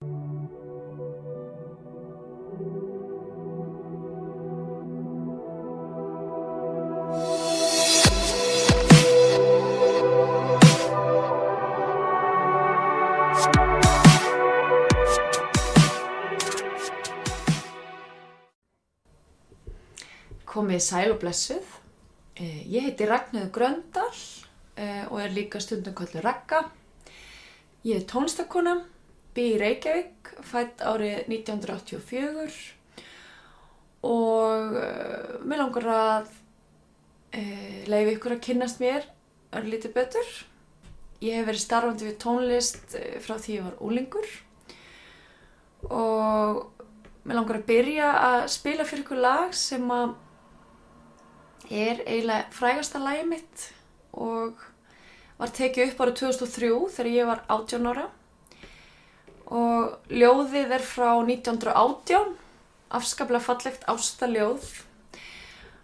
Komið sæl og blessuð. Eh, Ég heiti Ragnhildur Gröndal eh, og er líka stundum kallur Ragga. Ég er tónlistakona, bý í Reykjavík, fætt árið 1984 og mér langar að uh, leiði ykkur að kynnast mér örlítið betur. Ég hef verið starfandi við tónlist uh, frá því ég var úlingur og mér langar að byrja að spila fyrir ykkur lag sem að er eiginlega frægasta lagi mitt og var tekið upp árið 2003 þegar ég var 18 ára og ljóðið er frá 1918 afskaplega fallegt ástaljóð.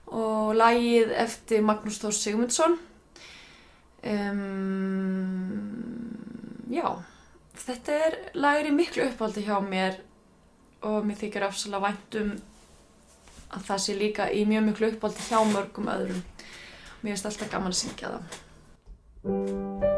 Og lagið eftir Magnús Þór Sigmundsson. Um, já. Þetta er lagir í miklu uppáldi hjá mér. Og mér þykir afsalega vænt um að það sé líka í mjög miklu uppáldi hjá mörgum öðrum. Mér finnst alltaf gaman að syngja það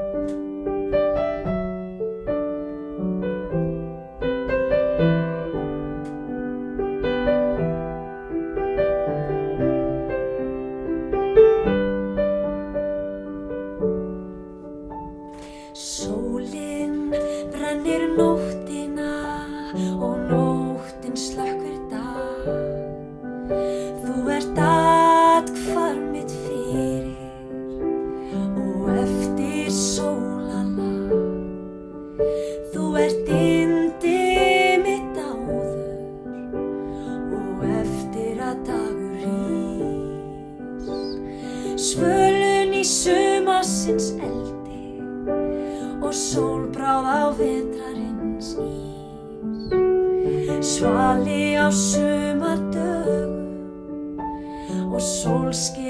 Svölun í sumasins eldi og sólbráð á vetrarins ís. Svali á sumardögum og sólskinum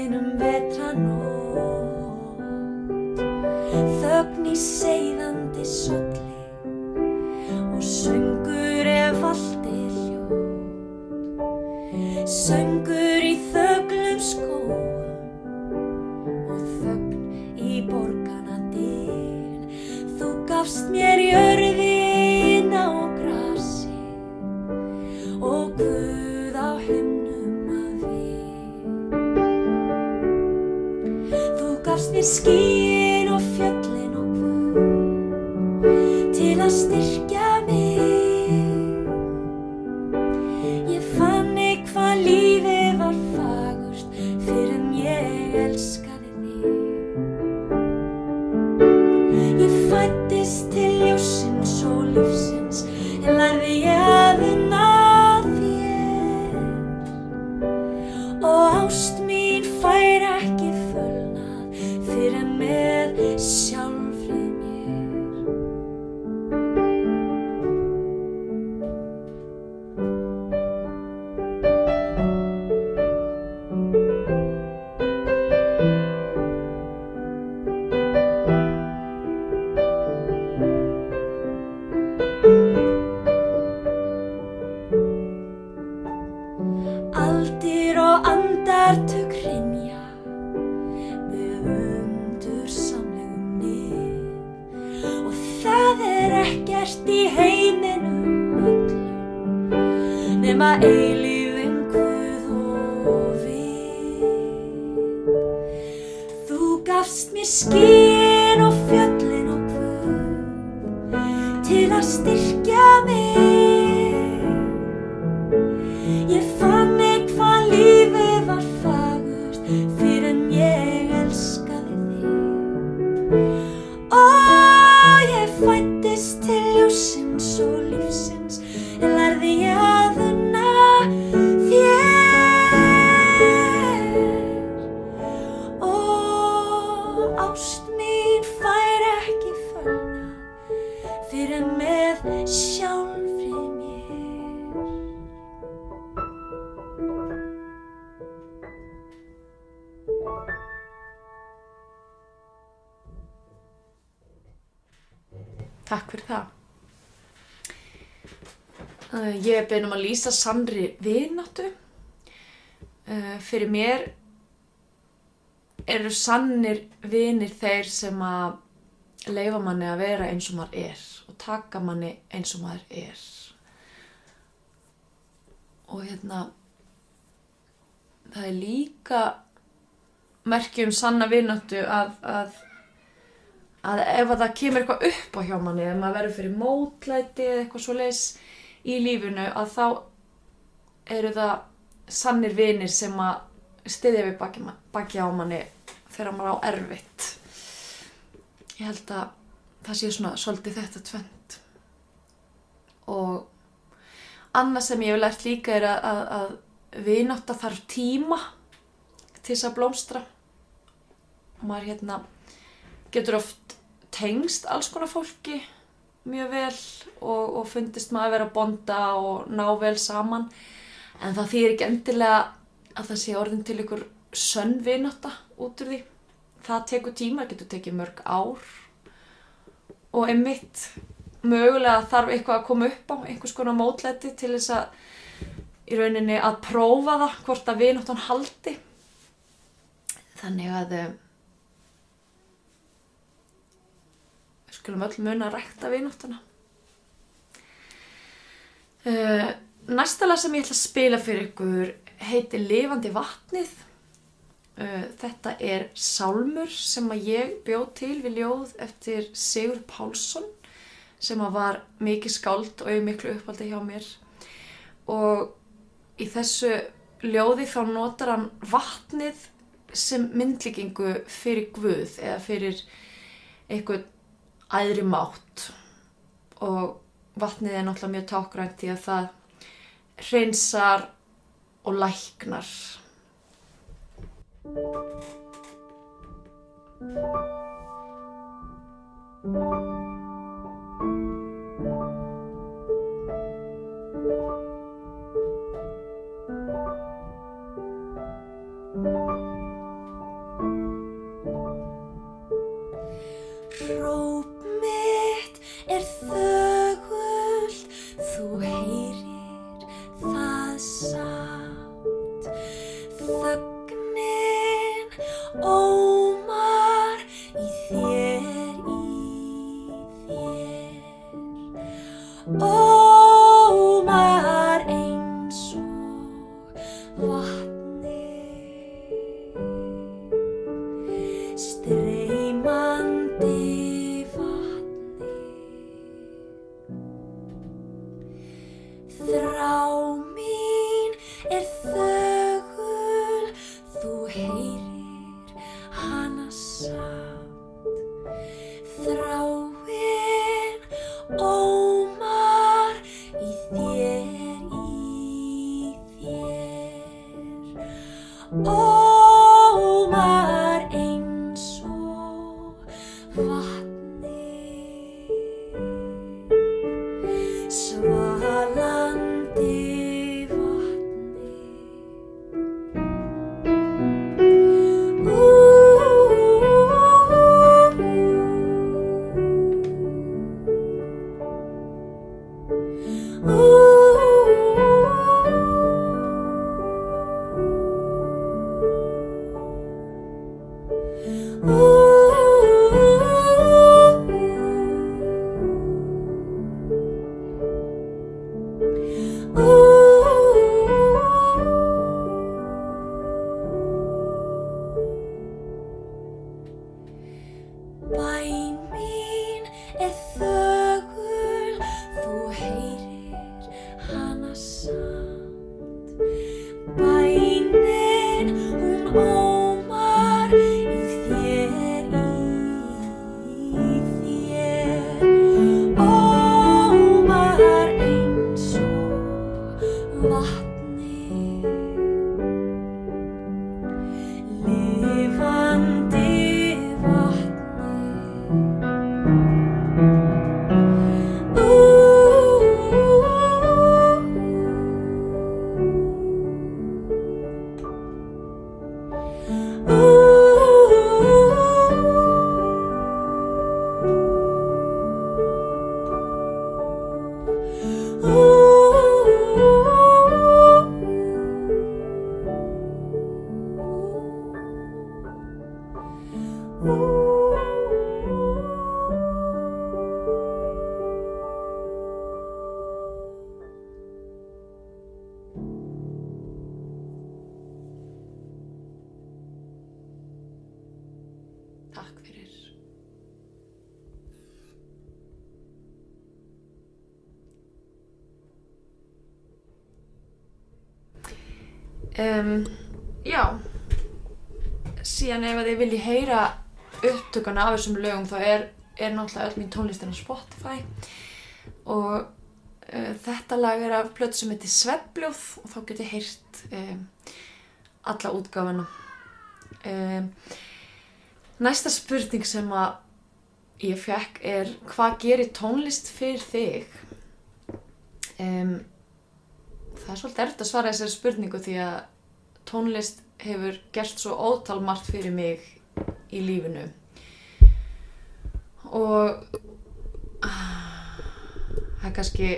ekkert í heiminum öllum nema eilífin Guð og við. Þú gafst mér skín Takk fyrir það. Uh, ég er beðin um að lýsa sannri vináttu. Uh, fyrir mér eru sannir vinir þeir sem að leifa manni að vera eins og maður er og taka manni eins og maður er. Og hérna, það er líka merkjum sanna vináttu að, að, að ef að það kemur eitthvað upp á hjá manni, ef maður verður fyrir mótlæti eða eitthvað svo leis í lífinu, að þá eru það sannir vinir sem að styðja við baki, baki á manni þegar maður á erfitt. Ég held að það sé svona svolítið þetta tvent. Og annað sem ég hef lært líka er að, að, að vinátta þarf tíma til þess að blómstra. Maður hérna getur oft tengst alls konar fólki mjög vel og, og fundist maður að vera bonda og ná vel saman en það þýr ekki endilega að það sé orðin til ykkur sönn vinátta út úr því. Það tekur tíma, það getur tekið mörg ár og einmitt mögulega þarf eitthvað að koma upp á einhvers konar mótlæti til þess að í rauninni að prófa það hvort að vináttan haldi. Þannig að eh, við skulum öll muna að rækta vináttuna. Uh, næsta lag sem ég ætla að spila fyrir ykkur heitir Lifandi vatnið. Uh, þetta er sálmur sem að ég bjóð til við ljóð eftir Sigur Pálsson sem að var mikið skáld og miklu uppáldi hjá mér. Og í þessu ljóði þá notar hann vatnið sem myndlíkingu fyrir Guð eða fyrir einhvern æðri mátt og vatnið er náttúrulega mjög tákgrænt því að það hreinsar og læknar. Hróp Oh, Takk fyrir. Um, já, síðan ef að þið vilji heyra upptökuna af þessum lögum þá er, er náttúrulega öll mín tónlistin á Spotify og uh, þetta lag er af plötu sem heitir Sveppljóð og þá get ég heyrt um, alla útgáfuna. Um, næsta spurning sem að ég fekk er hvað gerir tónlist fyrir þig? Um, það er svolítið erfitt að svara þessari spurningu því að tónlist hefur gert svo ótal margt fyrir mig í lífinu og það er kannski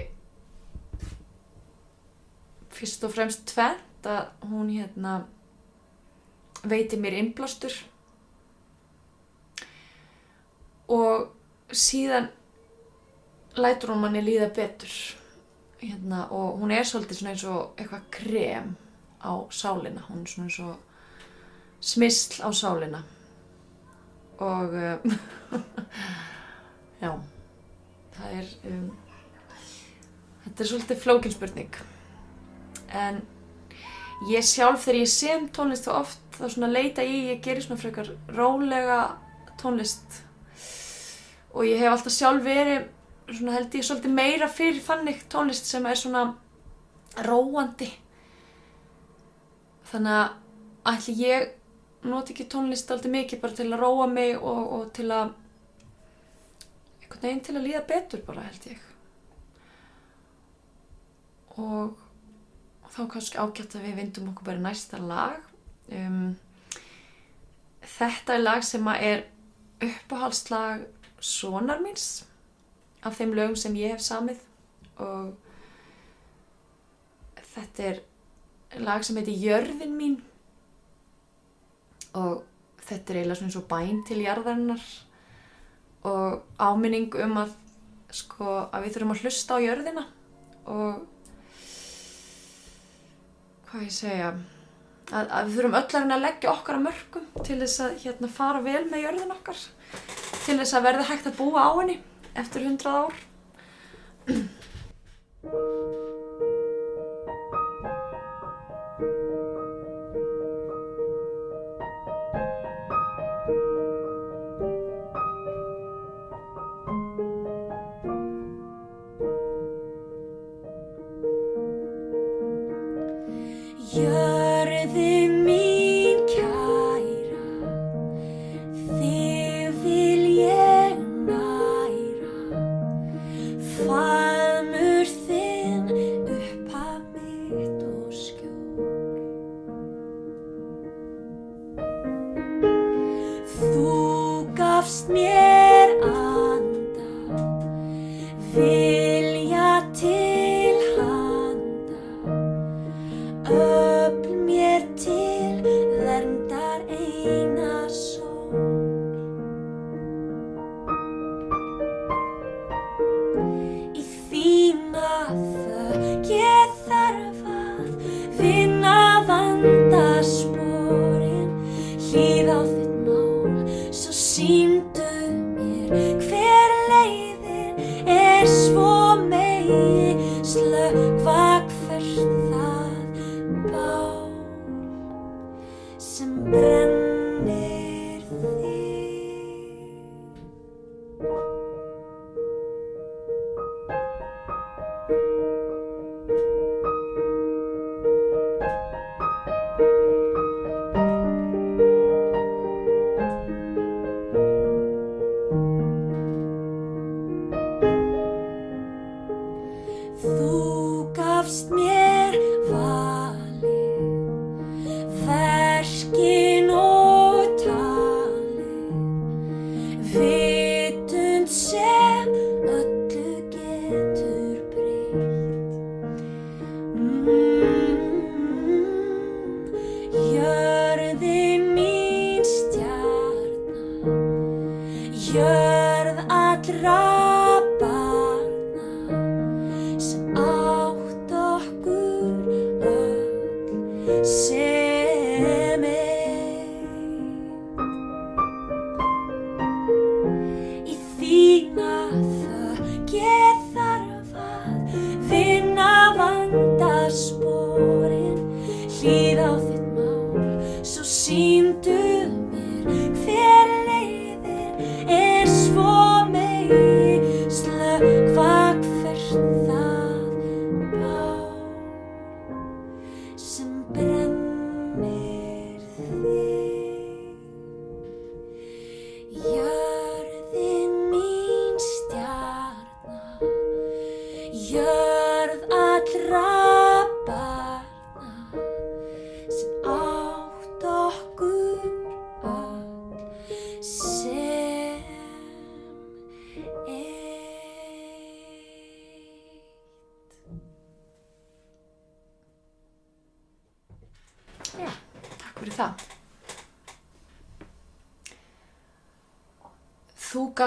fyrst og fremst tvent að hún hérna veiti mér innblástur og síðan lætur hún manni líða betur. Hérna, og hún er svolítið eins og eitthvað krem á sálina. Hún er svona eins og smisl á sálina. Og um, já það er um, þetta er svolítið flókin spurning. En ég sjálf þegar ég sem tónlist þá oft þá svona leita í, ég gerir svona frekar rólega tónlist og ég hef alltaf sjálf verið svona held ég svolítið meira fyrir þannig tónlist sem er svona róandi. Þannig að ætli ég noti ekki tónlist alltaf mikið bara til að róa mig og, og til að einhvern veginn til að líða betur bara held ég. Og þá kannski ágætt að við vindum okkur bara næsta lag. Um, þetta er lag sem að er uppáhaldslag sonar míns af þeim lögum sem ég hef samið og þetta er lag sem heitir Jörðin mín og þetta er eiginlega svona eins og bæn til jarðarinnar og áminning um að sko að við þurfum að hlusta á jörðina og hvað ég segja að, að við þurfum öll að leggja okkar að mörgum til þess að hérna fara vel með jörðin okkar til þess að verða hægt að búa á henni eftir hundrað ár að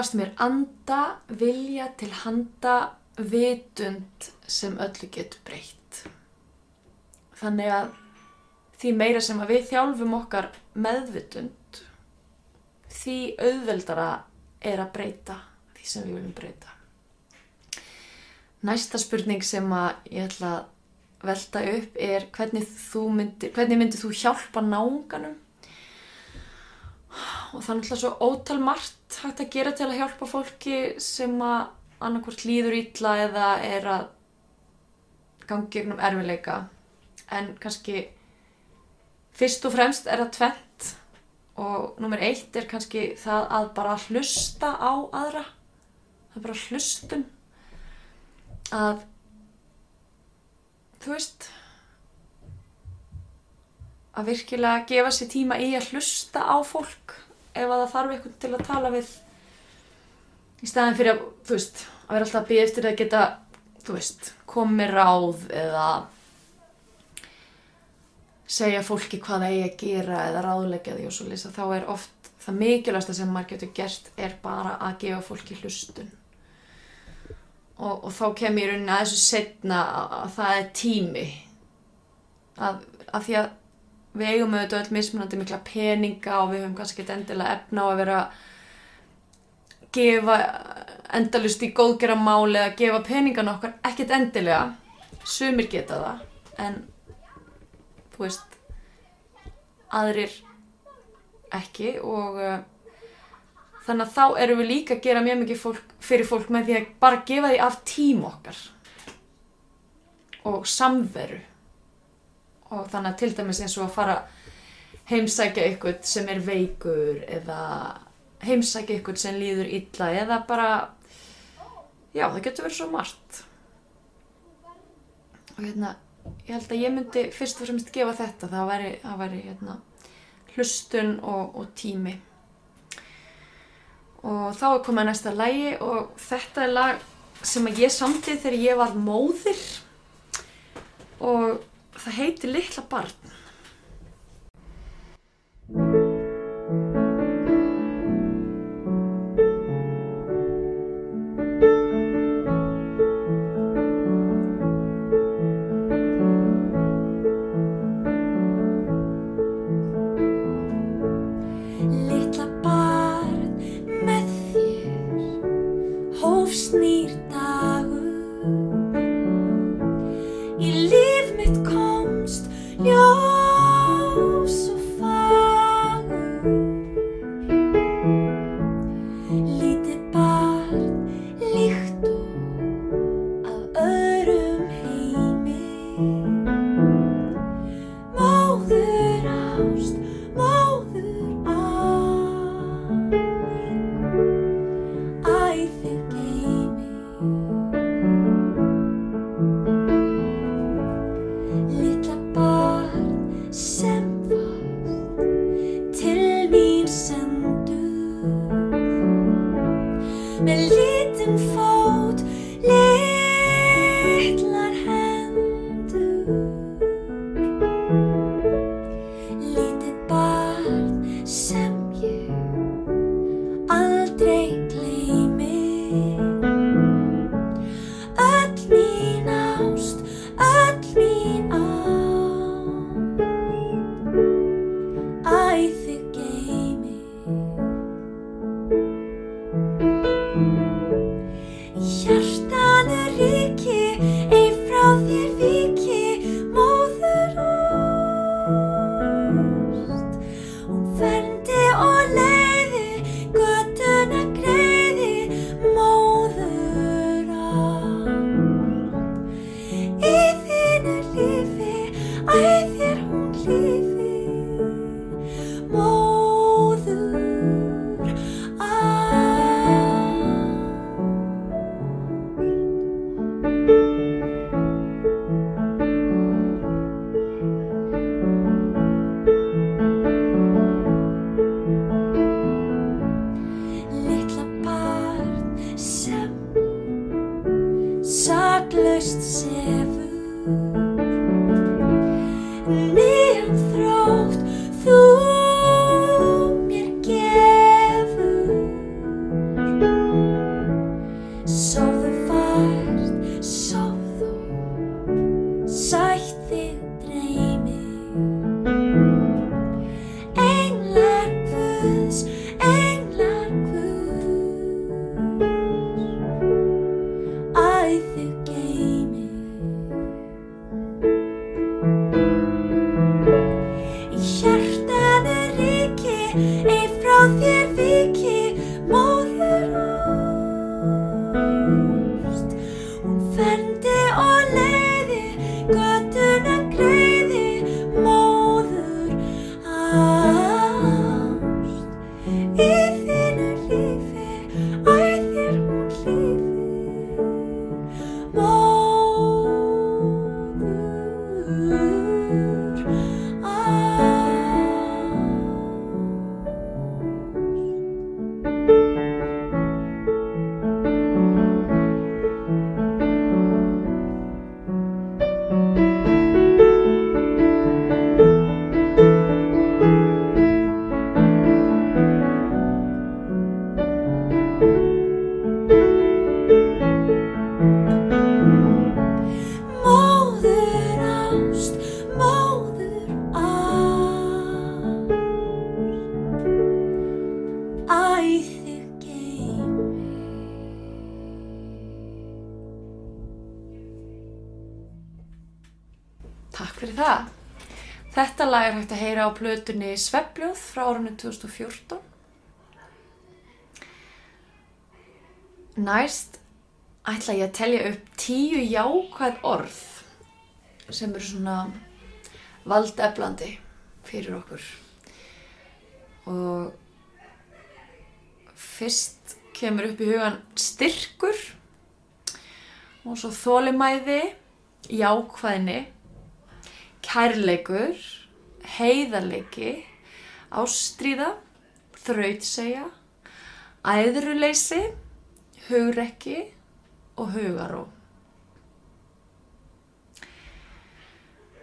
gafst mér anda, vilja til handa, vitund sem öllu getur breytt. Þannig að því meira sem að við þjálfum okkar meðvitund, því auðveldara er að breyta því sem við viljum breyta. Næsta spurning sem að ég ætla að velta upp er hvernig, myndir, hvernig myndir þú hjálpa náunganum og það er náttúrulega svo ótal margt hægt að gera til að hjálpa fólki sem að annarkvort líður illa eða er að gangi gegnum erfileika en kannski fyrst og fremst er það tvent og nummer eitt er kannski það að bara hlusta á aðra. Það er bara hlustun. Að þú veist að virkilega gefa sér tíma í að hlusta á fólk ef að það þarf eitthvað til að tala við í staðin fyrir að, þú veist, að vera alltaf að býja eftir að geta, þú veist, komið ráð eða segja fólki hvað það eigi að gera eða ráðleggja því og svo lýsa, þá er oft það mikilvægsta sem maður getur gert er bara að gefa fólki hlustun. Og, og þá kem ég í rauninni að þessu setna að það er tími. Að, að því að við eigum auðvitað öll mismunandi mikla peninga og við höfum kannski ekki endilega efna á að vera að gefa endalust í góðgeramáli eða gefa peningan okkar ekkert endilega. Sumir geta það en þú veist aðrir ekki og uh, þannig að þá erum við líka að gera mjög mikið fólk, fyrir fólk með því að bara gefa því af tím okkar og samveru og þannig að til dæmis eins og að fara heimsækja ykkur sem er veikur eða heimsækja ykkur sem líður illa eða bara já það getur verið svo margt. Og hérna ég held að ég myndi fyrst og fremst gefa þetta það væri, það væri hérna, hlustun og, og tími. Og þá er komið næsta lægi og þetta er lag sem að ég samtið þegar ég var móðir það heitir Litla barn lag er hægt að heyra á plötunni Sveppljóð frá árunni 2014. Næst ætla ég að telja upp tíu jákvæð orð sem eru svona valdeflandi fyrir okkur. Og fyrst kemur upp í hugan styrkur og svo þólimæði, jákvæðni, kærleikur, heiðarleiki, ástríða, þrautsegja, æðruleysi, hugrekki og hugaró.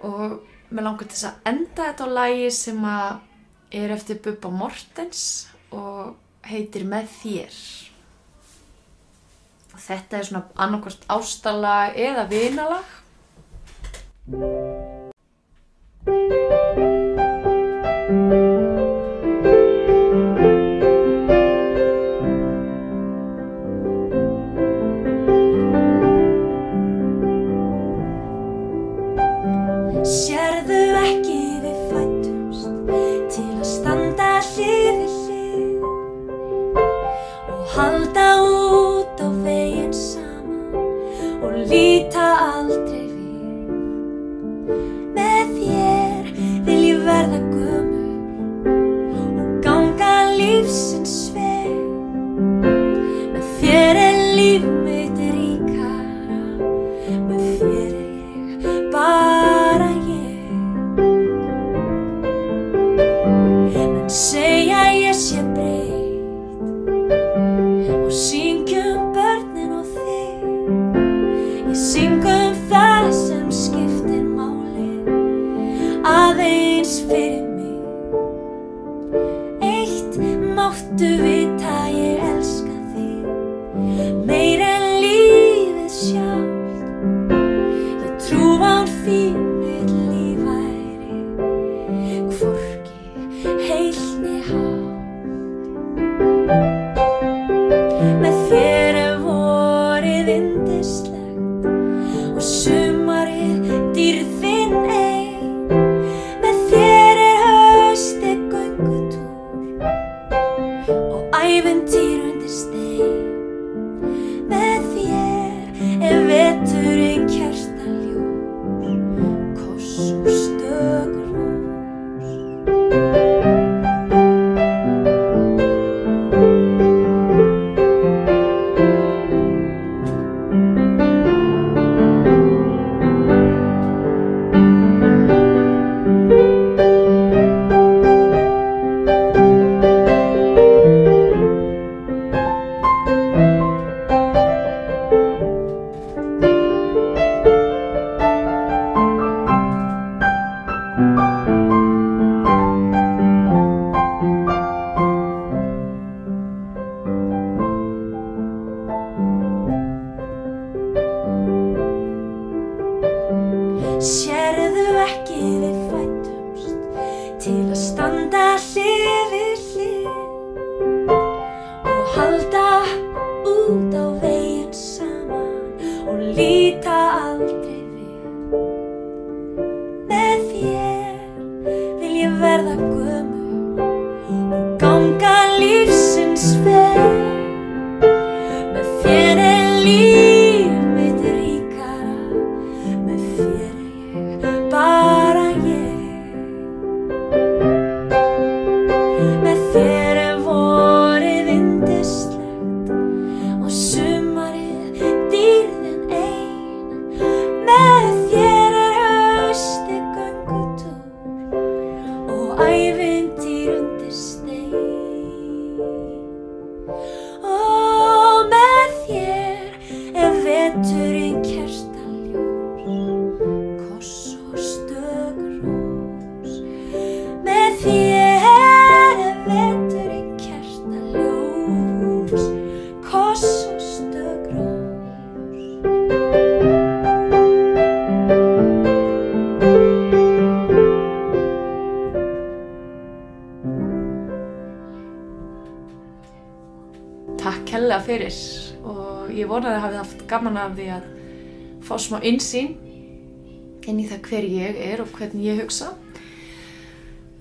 Og mér langar til þess að enda þetta á lagi sem að er eftir Bubba Mortens og heitir Með þér. Og þetta er svona annarkvort ástalag eða vinalag. Máttu vita ég elska þig, kærlega fyrir og ég vonaði að hafi haft gaman af því að fá smá insýn inn í það hver ég er og hvernig ég hugsa.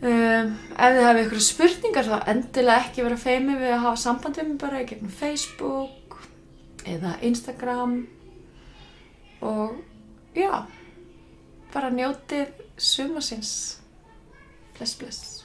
Um, ef þið hafið ykkur spurningar þá endilega ekki vera feimi við að hafa samband við mig bara í gegnum Facebook eða Instagram og já, bara njótið sumasins. Bless, bless.